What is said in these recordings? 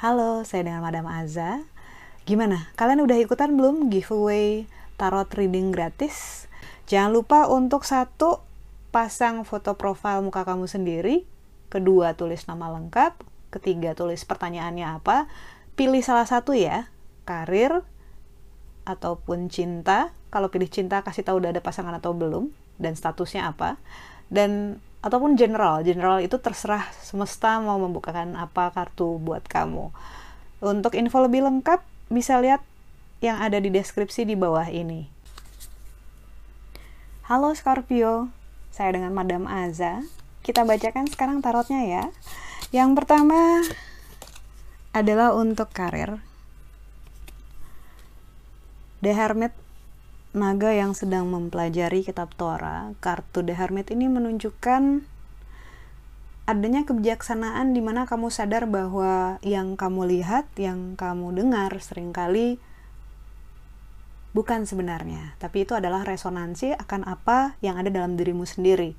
Halo, saya dengan Madam Aza. Gimana? Kalian udah ikutan belum giveaway tarot reading gratis? Jangan lupa untuk satu pasang foto profil muka kamu sendiri, kedua tulis nama lengkap, ketiga tulis pertanyaannya apa, pilih salah satu ya, karir ataupun cinta. Kalau pilih cinta kasih tahu udah ada pasangan atau belum dan statusnya apa. Dan ataupun general. General itu terserah semesta mau membukakan apa kartu buat kamu. Untuk info lebih lengkap bisa lihat yang ada di deskripsi di bawah ini. Halo Scorpio, saya dengan Madam Aza. Kita bacakan sekarang tarotnya ya. Yang pertama adalah untuk karir. The Hermit naga yang sedang mempelajari kitab Torah, kartu The Hermit ini menunjukkan adanya kebijaksanaan di mana kamu sadar bahwa yang kamu lihat, yang kamu dengar sering kali bukan sebenarnya, tapi itu adalah resonansi akan apa yang ada dalam dirimu sendiri.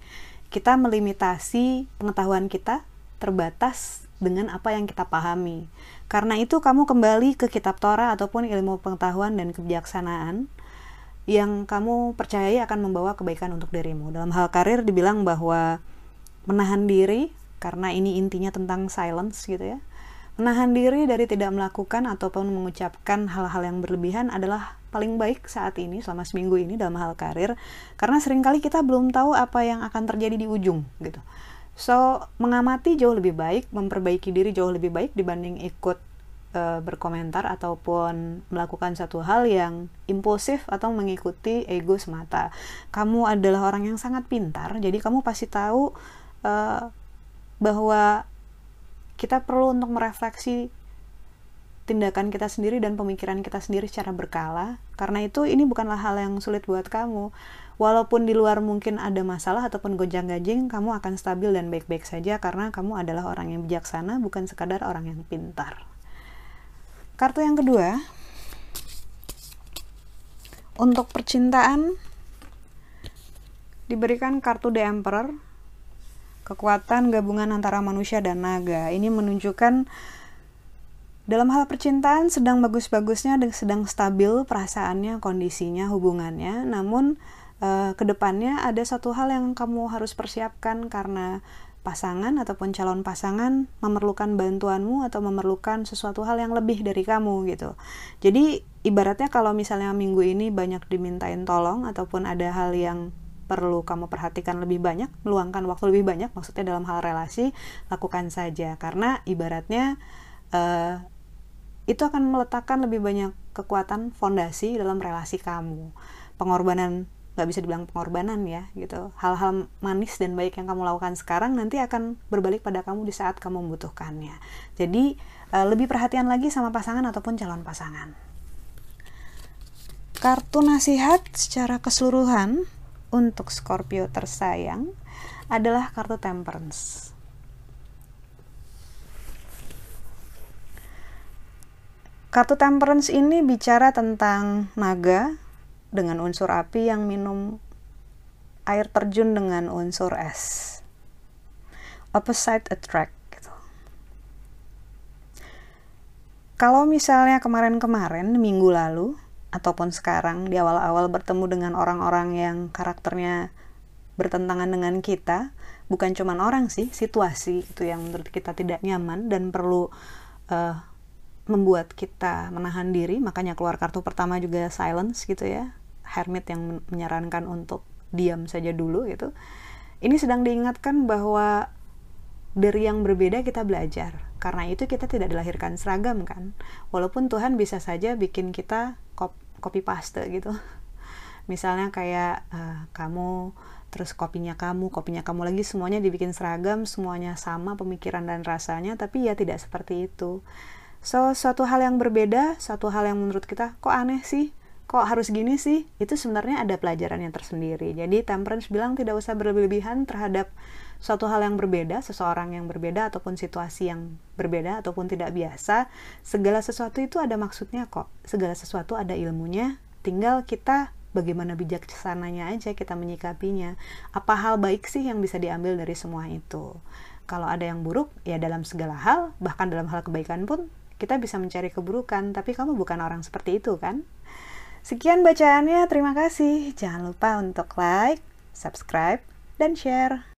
Kita melimitasi pengetahuan kita terbatas dengan apa yang kita pahami. Karena itu kamu kembali ke kitab Torah ataupun ilmu pengetahuan dan kebijaksanaan yang kamu percayai akan membawa kebaikan untuk dirimu. Dalam hal karir dibilang bahwa menahan diri karena ini intinya tentang silence gitu ya. Menahan diri dari tidak melakukan ataupun mengucapkan hal-hal yang berlebihan adalah paling baik saat ini selama seminggu ini dalam hal karir karena sering kali kita belum tahu apa yang akan terjadi di ujung gitu. So, mengamati jauh lebih baik, memperbaiki diri jauh lebih baik dibanding ikut uh, berkomentar ataupun melakukan satu hal yang impulsif atau mengikuti ego semata. Kamu adalah orang yang sangat pintar, jadi kamu pasti tahu uh, bahwa kita perlu untuk merefleksi tindakan kita sendiri dan pemikiran kita sendiri secara berkala. Karena itu ini bukanlah hal yang sulit buat kamu. Walaupun di luar mungkin ada masalah ataupun gonjang-ganjing, kamu akan stabil dan baik-baik saja karena kamu adalah orang yang bijaksana, bukan sekadar orang yang pintar. Kartu yang kedua, untuk percintaan diberikan kartu The Emperor, kekuatan gabungan antara manusia dan naga. Ini menunjukkan dalam hal percintaan sedang bagus-bagusnya dan sedang stabil perasaannya, kondisinya, hubungannya. Namun uh, ke depannya ada satu hal yang kamu harus persiapkan karena pasangan ataupun calon pasangan memerlukan bantuanmu atau memerlukan sesuatu hal yang lebih dari kamu gitu. Jadi ibaratnya kalau misalnya minggu ini banyak dimintain tolong ataupun ada hal yang perlu kamu perhatikan lebih banyak, meluangkan waktu lebih banyak, maksudnya dalam hal relasi, lakukan saja karena ibaratnya uh, itu akan meletakkan lebih banyak kekuatan fondasi dalam relasi kamu. Pengorbanan nggak bisa dibilang pengorbanan ya gitu. Hal-hal manis dan baik yang kamu lakukan sekarang nanti akan berbalik pada kamu di saat kamu membutuhkannya. Jadi uh, lebih perhatian lagi sama pasangan ataupun calon pasangan. Kartu nasihat secara keseluruhan untuk Scorpio tersayang adalah kartu temperance Kartu temperance ini bicara tentang naga, dengan unsur api yang minum air terjun dengan unsur es. Opposite attract gitu. Kalau misalnya kemarin-kemarin minggu lalu ataupun sekarang di awal-awal bertemu dengan orang-orang yang karakternya bertentangan dengan kita, bukan cuma orang sih, situasi itu yang menurut kita tidak nyaman dan perlu uh, membuat kita menahan diri, makanya keluar kartu pertama juga silence gitu ya hermit yang menyarankan untuk diam saja dulu gitu. Ini sedang diingatkan bahwa dari yang berbeda kita belajar. Karena itu kita tidak dilahirkan seragam kan. Walaupun Tuhan bisa saja bikin kita copy paste gitu. Misalnya kayak uh, kamu terus kopinya kamu, kopinya kamu lagi semuanya dibikin seragam, semuanya sama pemikiran dan rasanya, tapi ya tidak seperti itu. So, suatu hal yang berbeda, suatu hal yang menurut kita kok aneh sih, kok harus gini sih? Itu sebenarnya ada pelajaran yang tersendiri. Jadi temperance bilang tidak usah berlebihan terhadap suatu hal yang berbeda, seseorang yang berbeda ataupun situasi yang berbeda ataupun tidak biasa. Segala sesuatu itu ada maksudnya kok. Segala sesuatu ada ilmunya. Tinggal kita bagaimana bijaksananya aja kita menyikapinya. Apa hal baik sih yang bisa diambil dari semua itu? Kalau ada yang buruk, ya dalam segala hal, bahkan dalam hal kebaikan pun, kita bisa mencari keburukan, tapi kamu bukan orang seperti itu kan? Sekian bacaannya, terima kasih. Jangan lupa untuk like, subscribe, dan share.